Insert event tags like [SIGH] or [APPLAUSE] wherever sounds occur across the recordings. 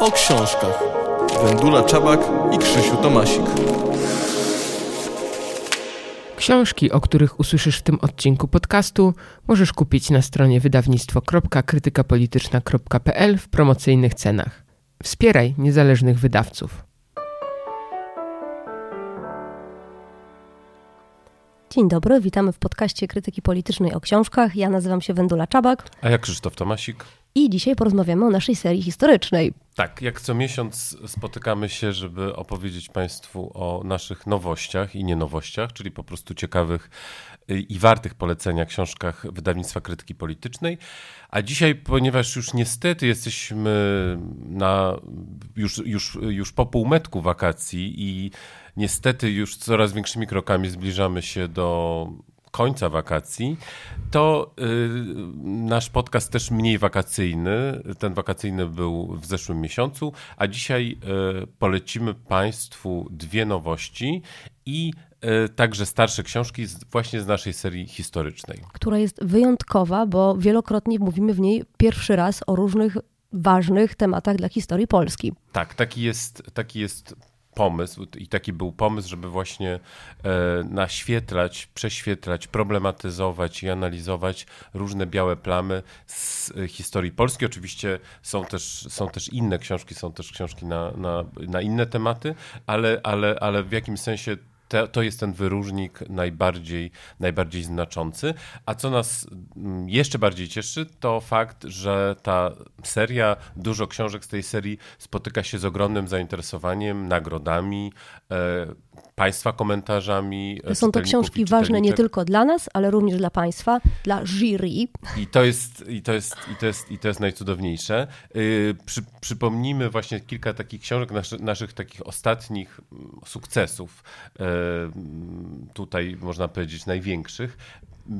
o książkach. Wendula Czabak i Krzysiu Tomasik. Książki, o których usłyszysz w tym odcinku podcastu, możesz kupić na stronie wydawnictwo.krytykapolityczna.pl w promocyjnych cenach. Wspieraj niezależnych wydawców. Dzień dobry, witamy w podcaście Krytyki Politycznej o książkach. Ja nazywam się Wendula Czabak. A ja Krzysztof Tomasik. I dzisiaj porozmawiamy o naszej serii historycznej. Tak, jak co miesiąc spotykamy się, żeby opowiedzieć Państwu o naszych nowościach i nienowościach, czyli po prostu ciekawych i wartych polecenia książkach wydawnictwa krytyki politycznej. A dzisiaj, ponieważ już niestety jesteśmy na, już, już, już po półmetku wakacji i niestety już coraz większymi krokami zbliżamy się do końca wakacji, to y, nasz podcast też mniej wakacyjny. Ten wakacyjny był w zeszłym miesiącu, a dzisiaj y, polecimy Państwu dwie nowości i y, także starsze książki właśnie z naszej serii historycznej. Która jest wyjątkowa, bo wielokrotnie mówimy w niej pierwszy raz o różnych ważnych tematach dla historii Polski. Tak, taki jest, taki jest pomysł i taki był pomysł, żeby właśnie e, naświetlać, prześwietlać, problematyzować i analizować różne białe plamy z e, historii Polski. Oczywiście są też, są też inne książki, są też książki na, na, na inne tematy, ale, ale, ale w jakimś sensie to, jest ten wyróżnik najbardziej, najbardziej znaczący. A co nas mm, jeszcze bardziej cieszy, to fakt, że ta seria, dużo książek z tej serii spotyka się z ogromnym zainteresowaniem, nagrodami, e, Państwa komentarzami. Są to książki ważne nie tylko dla nas, ale również dla Państwa, dla jury. I to jest, i to jest, i to jest, i to jest najcudowniejsze. Yy, przy, przypomnijmy właśnie kilka takich książek, naszy, naszych takich ostatnich mm, sukcesów, yy, tutaj można powiedzieć największych.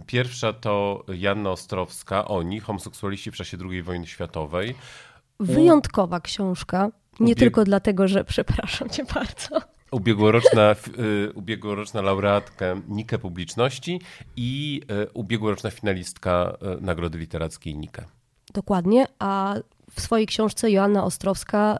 Pierwsza to Janna Ostrowska, Oni, homoseksualiści w czasie II wojny światowej. Wyjątkowa książka, nie tylko dlatego, że przepraszam cię bardzo ubiegłoroczna, y, ubiegłoroczna laureatka Nike Publiczności i y, ubiegłoroczna finalistka y, Nagrody Literackiej Nike. Dokładnie, a w swojej książce Joanna Ostrowska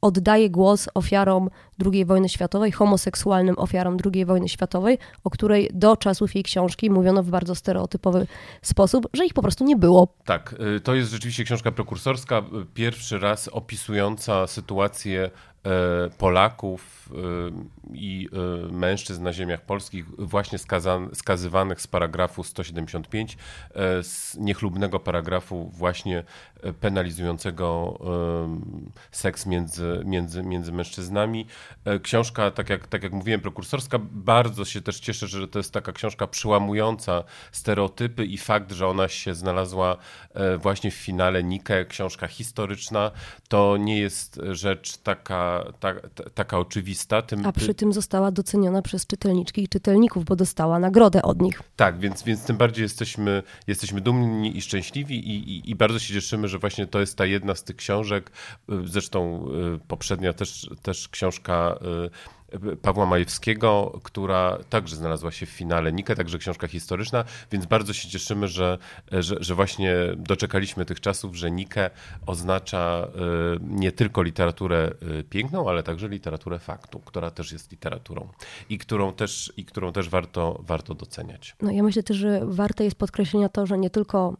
oddaje głos ofiarom II wojny światowej, homoseksualnym ofiarom II wojny światowej, o której do czasów jej książki mówiono w bardzo stereotypowy sposób, że ich po prostu nie było. Tak, to jest rzeczywiście książka prekursorska, pierwszy raz opisująca sytuację Polaków e, i e, mężczyzn na ziemiach polskich właśnie skazywanych z paragrafu 175, z niechlubnego paragrafu właśnie penalizującego seks między, między, między mężczyznami. Książka, tak jak, tak jak mówiłem, prekursorska, bardzo się też cieszę, że to jest taka książka przełamująca stereotypy i fakt, że ona się znalazła właśnie w finale Nike, książka historyczna, to nie jest rzecz taka ta, taka oczywista. Tym, A przy tym została doceniona przez czytelniczki i czytelników, bo dostała nagrodę od nich. Tak, więc, więc tym bardziej jesteśmy, jesteśmy dumni i szczęśliwi i, i, i bardzo się cieszymy, że właśnie to jest ta jedna z tych książek. Zresztą y, poprzednia też, też książka y, Pawła Majewskiego, która także znalazła się w finale Nike, także książka historyczna, więc bardzo się cieszymy, że, że, że właśnie doczekaliśmy tych czasów, że Nike oznacza e, nie tylko literaturę e, piękną, ale także literaturę faktu, która też jest literaturą i którą też, i którą też warto, warto doceniać. No ja myślę też, że warte jest podkreślenia to, że nie tylko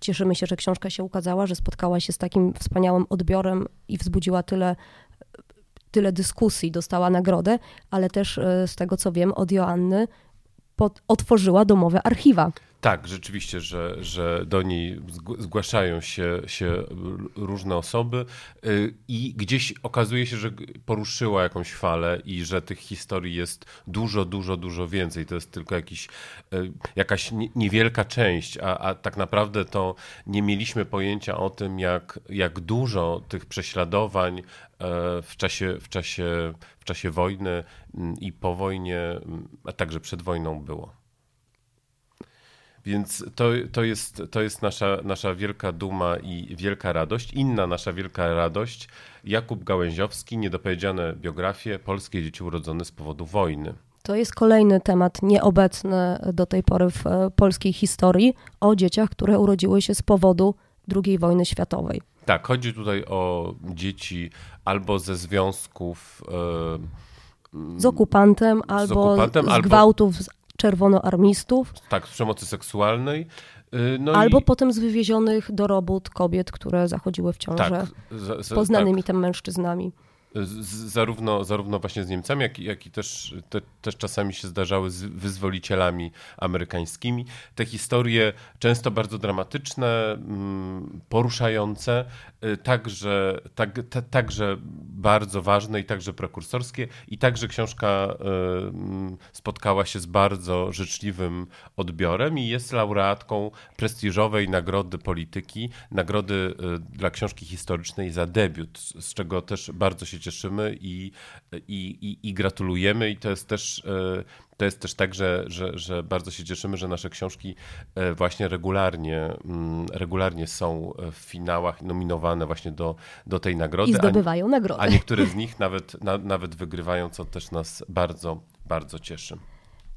cieszymy się, że książka się ukazała, że spotkała się z takim wspaniałym odbiorem i wzbudziła tyle tyle dyskusji, dostała nagrodę, ale też e, z tego co wiem od Joanny pod, otworzyła domowe archiwa. Tak, rzeczywiście, że, że do niej zgłaszają się, się różne osoby y, i gdzieś okazuje się, że poruszyła jakąś falę i że tych historii jest dużo, dużo, dużo więcej. To jest tylko jakiś, y, jakaś niewielka część, a, a tak naprawdę to nie mieliśmy pojęcia o tym, jak, jak dużo tych prześladowań e, w czasie, w, czasie, w czasie wojny i po wojnie, a także przed wojną było. Więc to, to, jest, to jest nasza, nasza wielka duma i wielka radość. Inna nasza wielka radość, Jakub Gałęziowski, niedopowiedziane biografie, polskie dzieci urodzone z powodu wojny. To jest kolejny temat nieobecny do tej pory w e, polskiej historii o dzieciach, które urodziły się z powodu II wojny światowej. Tak, chodzi tutaj o dzieci albo ze związków z okupantem albo okupantem, z albo- gwałtów z czerwonoarmistów, tak, z przemocy seksualnej. y, No albo i, potem z wywiezionych do robót kobiet, które zachodziły w ciążę tak, za- za- poznanymi tam mężczyznami. Zarówno, zarówno właśnie z Niemcami, jak, jak i też, te, też czasami się zdarzały z wyzwolicielami amerykańskimi. Te historie często bardzo dramatyczne, mm, poruszające, y, także, tak, ta, także bardzo ważne i także prekursorskie. I także książka y, spotkała się z bardzo życzliwym odbiorem i jest laureatką prestiżowej nagrody polityki, nagrody y, dla książki historycznej za debiut, z czego też bardzo się cieszymy i, i, i, i gratulujemy. I to jest też, y, to jest też tak, że, że, że bardzo się cieszymy, że nasze książki y, właśnie regularnie, mm, regularnie są w finałach nominowane właśnie do, do tej nagrody. I a- zdobywają nagrody. a niektóre z nich nawet, na, nawet wygrywają, co też nas bardzo, bardzo cieszy.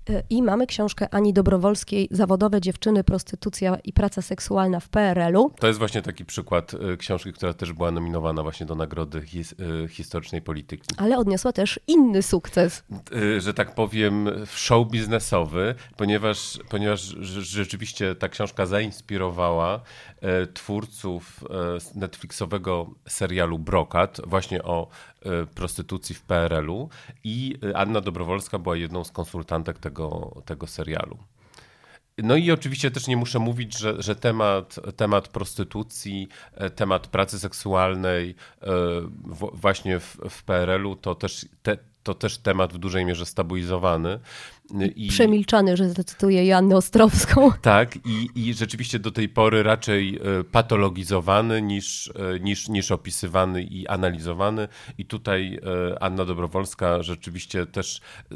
Y, I mamy książkę Ani Dobrowolskiej Zawodowe dziewczyny, prostytucja i praca seksualna w PRL-u. To jest właśnie taki przykład y, książki, która też była nominowana właśnie do Nagrody his, y, Historycznej Polityki. Ale odniosła też inny sukces. Że tak powiem, show biznesowy, ponieważ, ponieważ rze- rzeczywiście ta książka zainspirowała twórców Netflixowego serialu Brokat, właśnie o prostytucji w PRL-u i e, Anna Dobrowolska była jedną z konsultantek tego, tego serialu. No i oczywiście też nie muszę mówić, że, że temat, temat prostytucji, e, temat pracy seksualnej e, właśnie w, w PRL-u to też, te, to też temat w dużej mierze stabilizowany. I, Przemilczany, że zacytuję Joannę Ostrowską. [LAUGHS] tak, i, i rzeczywiście do tej pory raczej e, patologizowany niż, e, niż, niż opisywany i analizowany. I tutaj e, Anna Dobrowolska rzeczywiście też e,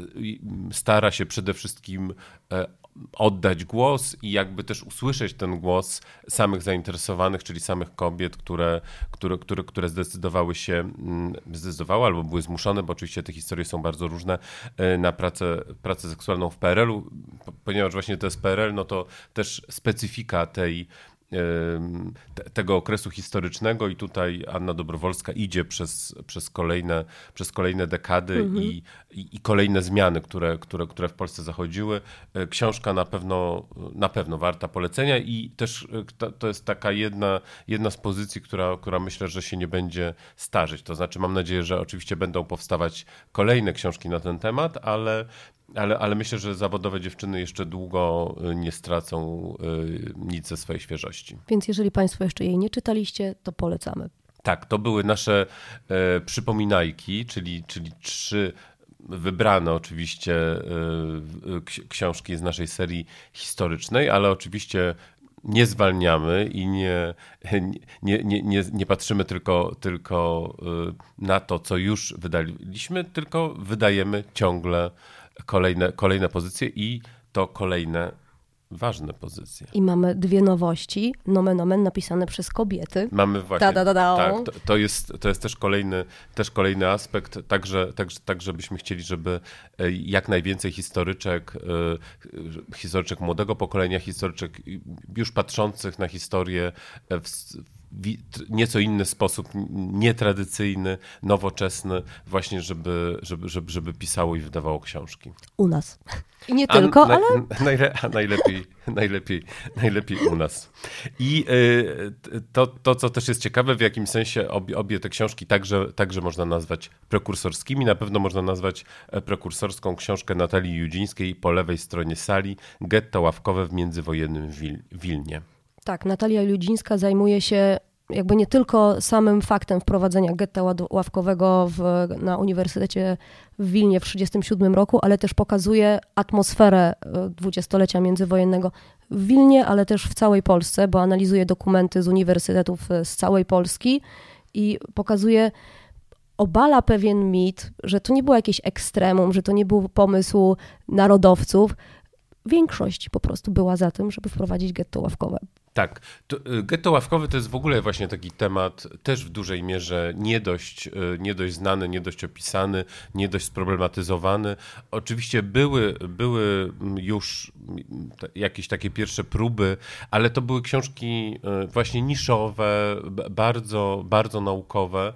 stara się przede wszystkim e, oddać głos i jakby też usłyszeć ten głos samych zainteresowanych, czyli samych kobiet, które, które, które, które zdecydowały się, mm, zdecydowały albo były zmuszone, bo oczywiście te historie są bardzo różne, e, na pracę, pracę seksualną w PRL-u, po- ponieważ właśnie to jest PRL, no to też specyfika tej tego okresu historycznego i tutaj Anna Dobrowolska idzie przez, przez, kolejne, przez kolejne dekady i, i, i kolejne zmiany, które, które, które w Polsce zachodziły. E, Książka na pewno, na pewno warta polecenia i też e, to, to jest taka jedna, jedna z pozycji, która, która myślę, że się nie będzie starzeć. To znaczy mam nadzieję, że oczywiście będą powstawać kolejne książki na ten temat, ale ale, ale myślę, że zawodowe dziewczyny jeszcze długo y, nie stracą y, nic ze swojej świeżości. Więc jeżeli Państwo jeszcze jej nie czytaliście, to polecamy. Tak, to były nasze e, przypominajki, czyli, czyli trzy wybrane oczywiście e, ksi- książki z naszej serii historycznej, ale oczywiście nie zwalniamy i nie, nie, nie, nie, nie patrzymy tylko, tylko e, na to, co już wydaliśmy, tylko wydajemy ciągle kolejne, kolejne pozycje i to kolejne ważne pozycje. I mamy dwie nowości. Nomen omen napisane przez kobiety. Mamy właśnie. Da, da, da, da. Tak, to, to, jest, to jest też kolejny, też kolejny aspekt, także, także, także byśmy chcieli, żeby e, jak najwięcej historyczek, e, historyczek młodego pokolenia, historyczek już patrzących na historię w wi- t- nieco inny sposób, nietradycyjny, nowoczesny, właśnie żeby, żeby, żeby, żeby pisało i wydawało książki. U nas. I nie A tylko, naj- ale [LAUGHS] Najle, a najlepiej, [LAUGHS] najlepiej, najlepiej u nas. I y, to, to, co też jest ciekawe, w jakim sensie obie, obie te książki także, także można nazwać prekursorskimi. Na pewno można nazwać e, prekursorską książkę Natalii Judzińskiej po lewej stronie sali Getto ławkowe w międzywojennym Wil, Wilnie. Tak, Natalia Ludzińska zajmuje się jakby nie tylko samym faktem wprowadzenia getta ławkowego w, na Uniwersytecie w Wilnie w 1937 roku, ale też pokazuje atmosferę e, dwudziestolecia międzywojennego w Wilnie, ale też w całej Polsce, bo analizuje dokumenty z uniwersytetów e, z całej Polski i pokazuje, obala pewien mit, że to nie było jakieś ekstremum, że to nie był pomysł narodowców. Większość po prostu była za tym, żeby wprowadzić getto ławkowe. Tak. Y, getto ławkowe to jest w ogóle właśnie taki temat też w dużej mierze nie dość, y, nie dość znany, nie dość opisany, nie dość sproblematyzowany. Oczywiście były, były już jakieś takie pierwsze próby, ale to były książki y, właśnie niszowe, bardzo, bardzo naukowe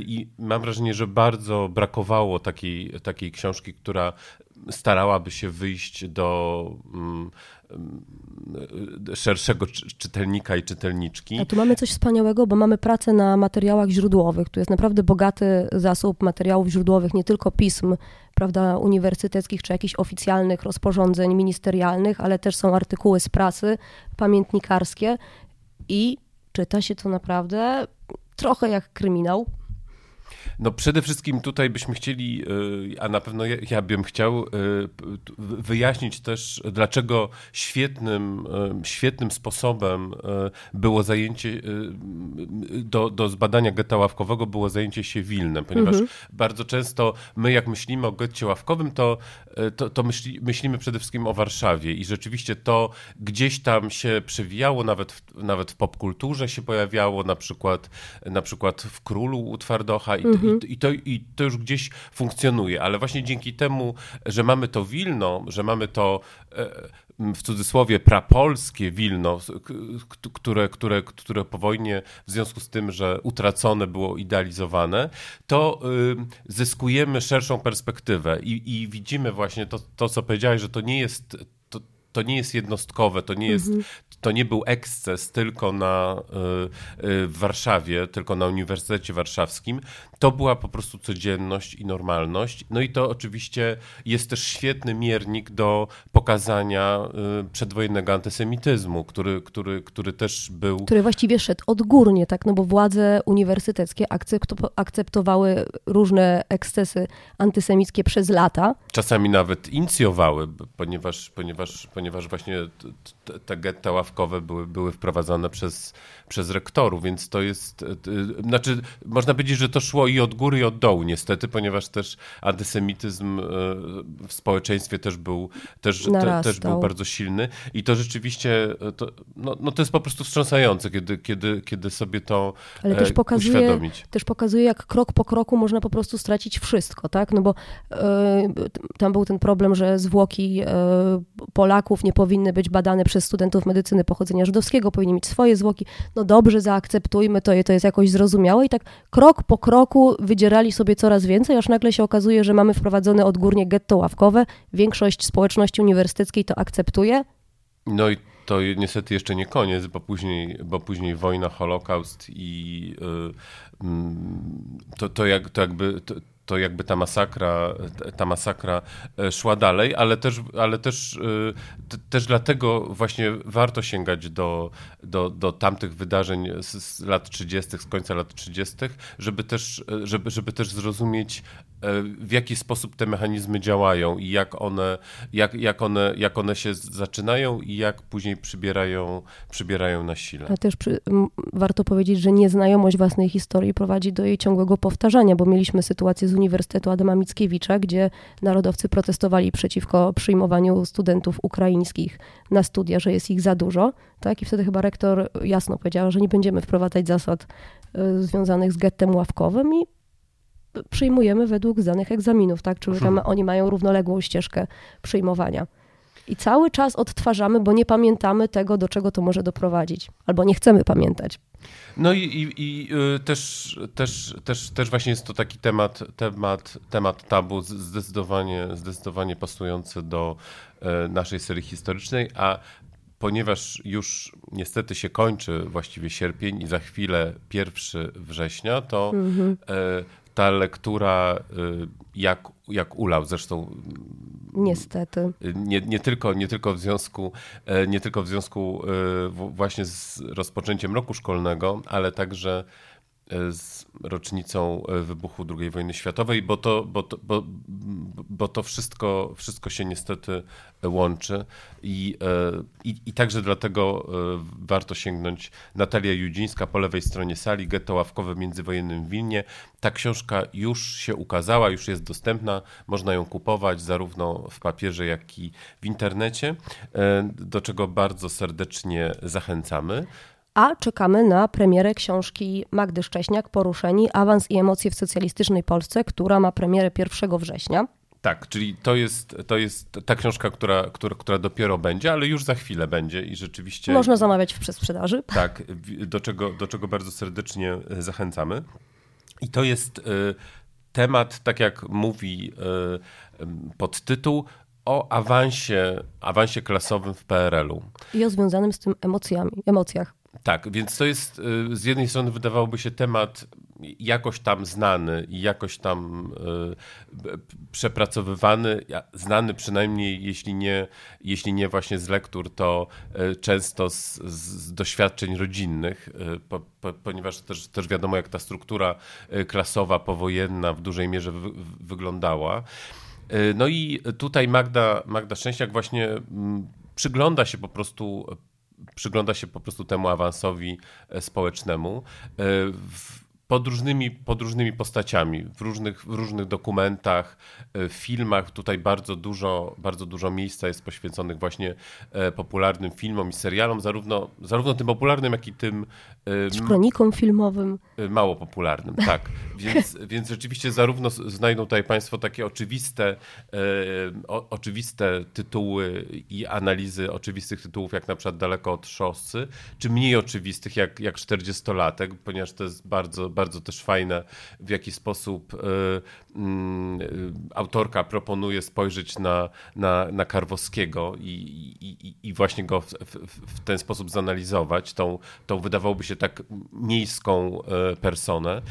i mam wrażenie, że bardzo brakowało takiej, takiej książki, która starałaby się wyjść do mm, szerszego czytelnika i czytelniczki. A tu mamy coś wspaniałego, bo mamy pracę na materiałach źródłowych. Tu jest naprawdę bogaty zasób materiałów źródłowych, nie tylko pism prawda, uniwersyteckich czy jakichś oficjalnych rozporządzeń ministerialnych, ale też są artykuły z prasy, pamiętnikarskie i czyta się to naprawdę trochę jak kryminał, no przede wszystkim tutaj byśmy chcieli, y, a na pewno ja, bym chciał y, wyjaśnić też, dlaczego świetnym, y, świetnym sposobem było zajęcie do, do zbadania getta ławkowego było zajęcie się Wilnem, ponieważ mhm. bardzo często my jak myślimy o getcie ławkowym, to, to, to myśli, myślimy przede wszystkim o Warszawie i rzeczywiście to gdzieś tam się przewijało, nawet w, nawet w popkulturze się pojawiało, na przykład, na przykład w Królu u Twardocha i, mhm. i, i, to, i to już gdzieś funkcjonuje, ale właśnie dzięki temu, że mamy to Wilno, że mamy to e, w cudzysłowie prapolskie Wilno, które, które, które po wojnie w związku z tym, że utracone było idealizowane, to zyskujemy szerszą perspektywę i, i widzimy właśnie to, to, co powiedziałeś, że to nie jest to nie jest jednostkowe, to nie, jest, mhm. to nie był eksces tylko na, y, y, w Warszawie, tylko na Uniwersytecie Warszawskim. To była po prostu codzienność i normalność. No i to oczywiście jest też świetny miernik do pokazania y, przedwojennego antysemityzmu, który, który, który też był... Który właściwie szedł odgórnie, tak? No bo władze uniwersyteckie akceptowały różne ekscesy antysemickie przez lata. Czasami nawet inicjowały, ponieważ, ponieważ, ponieważ ponieważ właśnie te getta ławkowe były, były wprowadzane przez, przez rektorów, więc to jest, e, znaczy można powiedzieć, że to szło i od góry i od dołu niestety, ponieważ też antysemityzm e, w społeczeństwie też był, też, te, też był bardzo silny. I to rzeczywiście, e, to, no, no to jest po prostu wstrząsające, kiedy, kiedy, kiedy sobie to Ale też pokazuje, uświadomić. Też pokazuje, jak krok po kroku można po prostu stracić wszystko, tak, no bo y, tam był ten problem, że zwłoki y, Polaków nie powinny być badane przez studentów medycyny pochodzenia żydowskiego, powinni mieć swoje zwłoki. No dobrze, zaakceptujmy to, to jest jakoś zrozumiałe. I tak krok po kroku wydzierali sobie coraz więcej, aż nagle się okazuje, że mamy wprowadzone odgórnie getto ławkowe. Większość społeczności uniwersyteckiej to akceptuje. No i to niestety jeszcze nie koniec, bo później, bo później wojna, Holokaust i yy, to, to, jak, to jakby. To, to jakby ta masakra, ta masakra e, szła dalej, ale też, ale też, e, też dlatego właśnie warto sięgać do, do, do tamtych wydarzeń z, lat 30., z końca lat 30., żeby też, e, żeby, żeby też zrozumieć, w jaki sposób te mechanizmy działają i jak one, jak, jak one, jak one się zaczynają i jak później przybierają, przybierają na sile. A też przy, warto powiedzieć, że nieznajomość własnej historii prowadzi do jej ciągłego powtarzania, bo mieliśmy sytuację z Uniwersytetu Adama Mickiewicza, gdzie narodowcy protestowali przeciwko przyjmowaniu studentów ukraińskich na studia, że jest ich za dużo. Tak? I wtedy chyba rektor jasno powiedział, że nie będziemy wprowadzać zasad y, związanych z gettem ławkowym i przyjmujemy według zdanych egzaminów, tak? Czyli tam oni mają równoległą ścieżkę przyjmowania. I cały czas odtwarzamy, bo nie pamiętamy tego, do czego to może doprowadzić, albo nie chcemy pamiętać. No i, i, i y, też, też, też, też właśnie jest to taki temat, temat, temat tabu zdecydowanie, zdecydowanie pasujący do e, naszej serii historycznej, a ponieważ już niestety się kończy właściwie sierpień i za chwilę 1 września, to mhm. E, ta lektura y, jak, jak ulał, zresztą Niestety. Nie, nie, tylko, nie, tylko w związku, e, nie tylko w związku e, właśnie z rozpoczęciem roku szkolnego, ale także z rocznicą wybuchu II wojny światowej, bo to, bo to, bo, bo to wszystko, wszystko się niestety łączy. I, i, i także dlatego warto sięgnąć. Natalia Judzińska po lewej stronie sali, Getto ławkowe międzywojennym w Wilnie. Ta książka już się ukazała, już jest dostępna, można ją kupować zarówno w papierze, jak i w internecie, do czego bardzo serdecznie zachęcamy a czekamy na premierę książki Magdy Szcześniak Poruszeni Awans i emocje w socjalistycznej Polsce, która ma premierę 1 września. Tak, czyli to jest, to jest ta książka, która, która, która dopiero będzie, ale już za chwilę będzie i rzeczywiście. Można zamawiać w przedsprzedaży. Tak, do czego, do czego bardzo serdecznie zachęcamy. I to jest y, temat, tak jak mówi y, podtytuł, o awansie, awansie klasowym w PRL-u. I o związanym z tym emocjami, emocjach. Tak, więc to jest y, z jednej strony wydawałoby się temat jakoś tam znany i jakoś tam y, przepracowywany, znany przynajmniej jeśli nie, jeśli nie właśnie z lektur, to y, często z, z doświadczeń rodzinnych, po, po, ponieważ też, też wiadomo jak ta struktura klasowa powojenna w dużej mierze wy, wyglądała. No i tutaj Magda, Magda Szczęśniak właśnie mm, przygląda się po prostu przygląda się po prostu temu awansowi e, społecznemu. E, pod różnymi, pod różnymi postaciami, w różnych, w różnych dokumentach, e, w filmach. Tutaj bardzo dużo, bardzo dużo miejsca jest poświęconych właśnie popularnym filmom i serialom, zarówno, zarówno tym popularnym, jak i tym. Kronikom filmowym. Mało popularnym, tak. [LAUGHS] Więc, więc rzeczywiście zarówno znajdą tutaj Państwo takie oczywiste, o, oczywiste tytuły i analizy oczywistych tytułów, jak na przykład Daleko od szosy, czy mniej oczywistych, jak, jak 40-latek, ponieważ to jest bardzo, bardzo też fajne, w jaki sposób y, y, autorka proponuje spojrzeć na, na, na Karwowskiego i, i, i właśnie go w, w, w, ten sposób zanalizować, tą, tą wydawałoby się tak miejską y, personę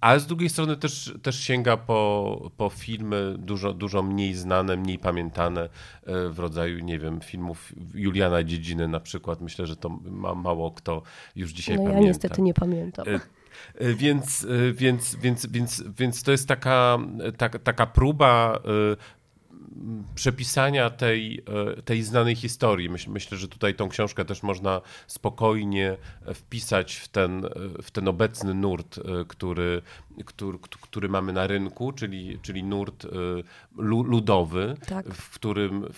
ale z drugiej strony też, też sięga po, po filmy dużo, dużo mniej znane, mniej pamiętane w rodzaju, nie wiem, filmów Juliana Dziedziny na przykład. Myślę, że to ma mało kto już dzisiaj no, pamięta. Ja niestety nie pamiętam. E, e, więc, więc, więc, więc, więc to jest taka, taka, taka próba przepisania tej, e, tej znanej historii. Myśl, myślę, że tutaj tą książkę też można spokojnie wpisać w ten, w ten obecny nurt, e, który, który, który mamy na rynku, czyli, czyli nurt e, ludowy, tak. w którym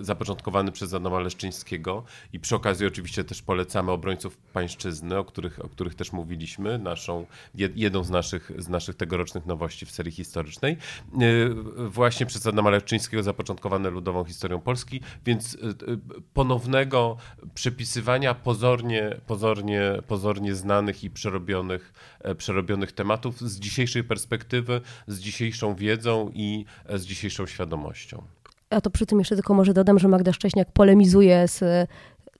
zapoczątkowany przez Adama Leszczyńskiego i przy okazji oczywiście też polecamy obrońców pańszczyzny, o których, o których też mówiliśmy, naszą, jedną z naszych, z naszych tegorocznych nowości w serii historycznej. Właśnie przez Adama Leszczyńskiego zapoczątkowane ludową historią Polski, więc y, y, ponownego przepisywania pozornie, pozornie, pozornie znanych i przerobionych, e, przerobionych tematów z dzisiejszej perspektywy, z dzisiejszą wiedzą i e, z dzisiejszą świadomością. A to przy tym jeszcze tylko może dodam, że Magda Szcześniak polemizuje z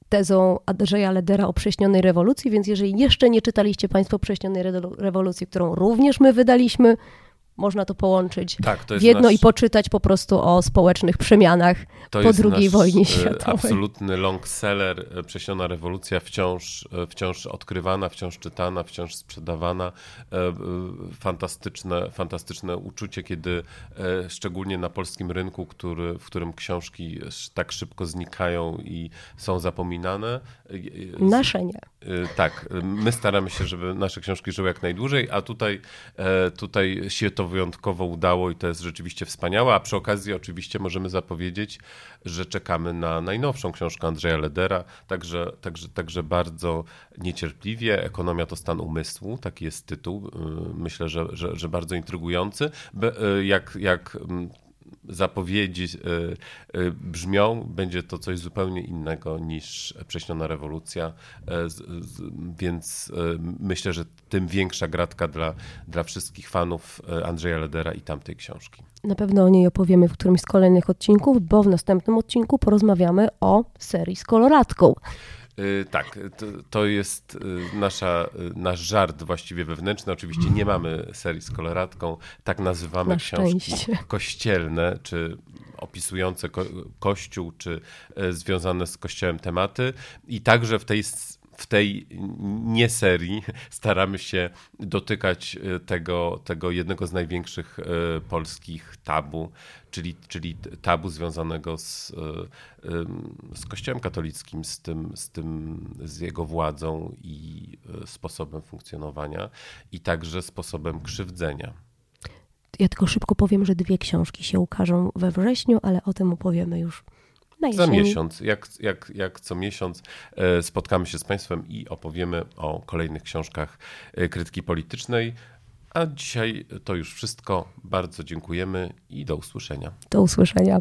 tezą Andrzeja Ledera o prześnionej rewolucji, więc jeżeli jeszcze nie czytaliście Państwo prześnionej rewolucji, którą również my wydaliśmy, można to połączyć tak, to w jedno nasz... i poczytać po prostu o społecznych przemianach to po II wojnie e, światowej. absolutny long seller, e, Przesiona rewolucja, wciąż, e, wciąż odkrywana, wciąż czytana, wciąż sprzedawana. Fantastyczne, fantastyczne uczucie, kiedy szczególnie na polskim rynku, który, w którym książki tak szybko znikają i są zapominane. Nasze nie. Tak, my staramy się, żeby nasze książki żyły jak najdłużej, a tutaj, tutaj się to wyjątkowo udało i to jest rzeczywiście wspaniałe. A przy okazji oczywiście możemy zapowiedzieć, że czekamy na najnowszą książkę Andrzeja Ledera, także, także, także bardzo niecierpliwie. Ekonomia to stan umysłu, taki jest tytuł. Y, myślę, że, że, że bardzo intrygujący. Y, jak, jak mm, zapowiedzi e, e, brzmią, będzie to coś zupełnie innego niż Prześniona rewolucja, e, więc myślę, że tym większa gratka dla, dla wszystkich fanów Andrzeja Ledera i tamtej książki. Na pewno o niej opowiemy w którymś z kolejnych odcinków, bo w następnym odcinku porozmawiamy o serii z koloratką. Y, tak, to, to, jest y, nasza, y, nasz żart właściwie wewnętrzny. Oczywiście nie mamy serii z koloratką. Tak nazywamy Na książki kościelne, czy opisujące ko kościół, czy związane z kościołem tematy. I także w tej w tej nie serii staramy się dotykać tego, tego jednego z największych polskich tabu, czyli, czyli tabu związanego z, z Kościołem katolickim, z tym, z tym, z jego władzą i sposobem funkcjonowania i także sposobem krzywdzenia. Ja tylko szybko powiem, że dwie książki się ukażą we wrześniu, ale o tym opowiemy już na Za miesiąc, jak, jak, jak co miesiąc e, spotkamy się z Państwem i opowiemy o kolejnych książkach e, krytyki politycznej. A dzisiaj to już wszystko. Bardzo dziękujemy i do usłyszenia. Do usłyszenia.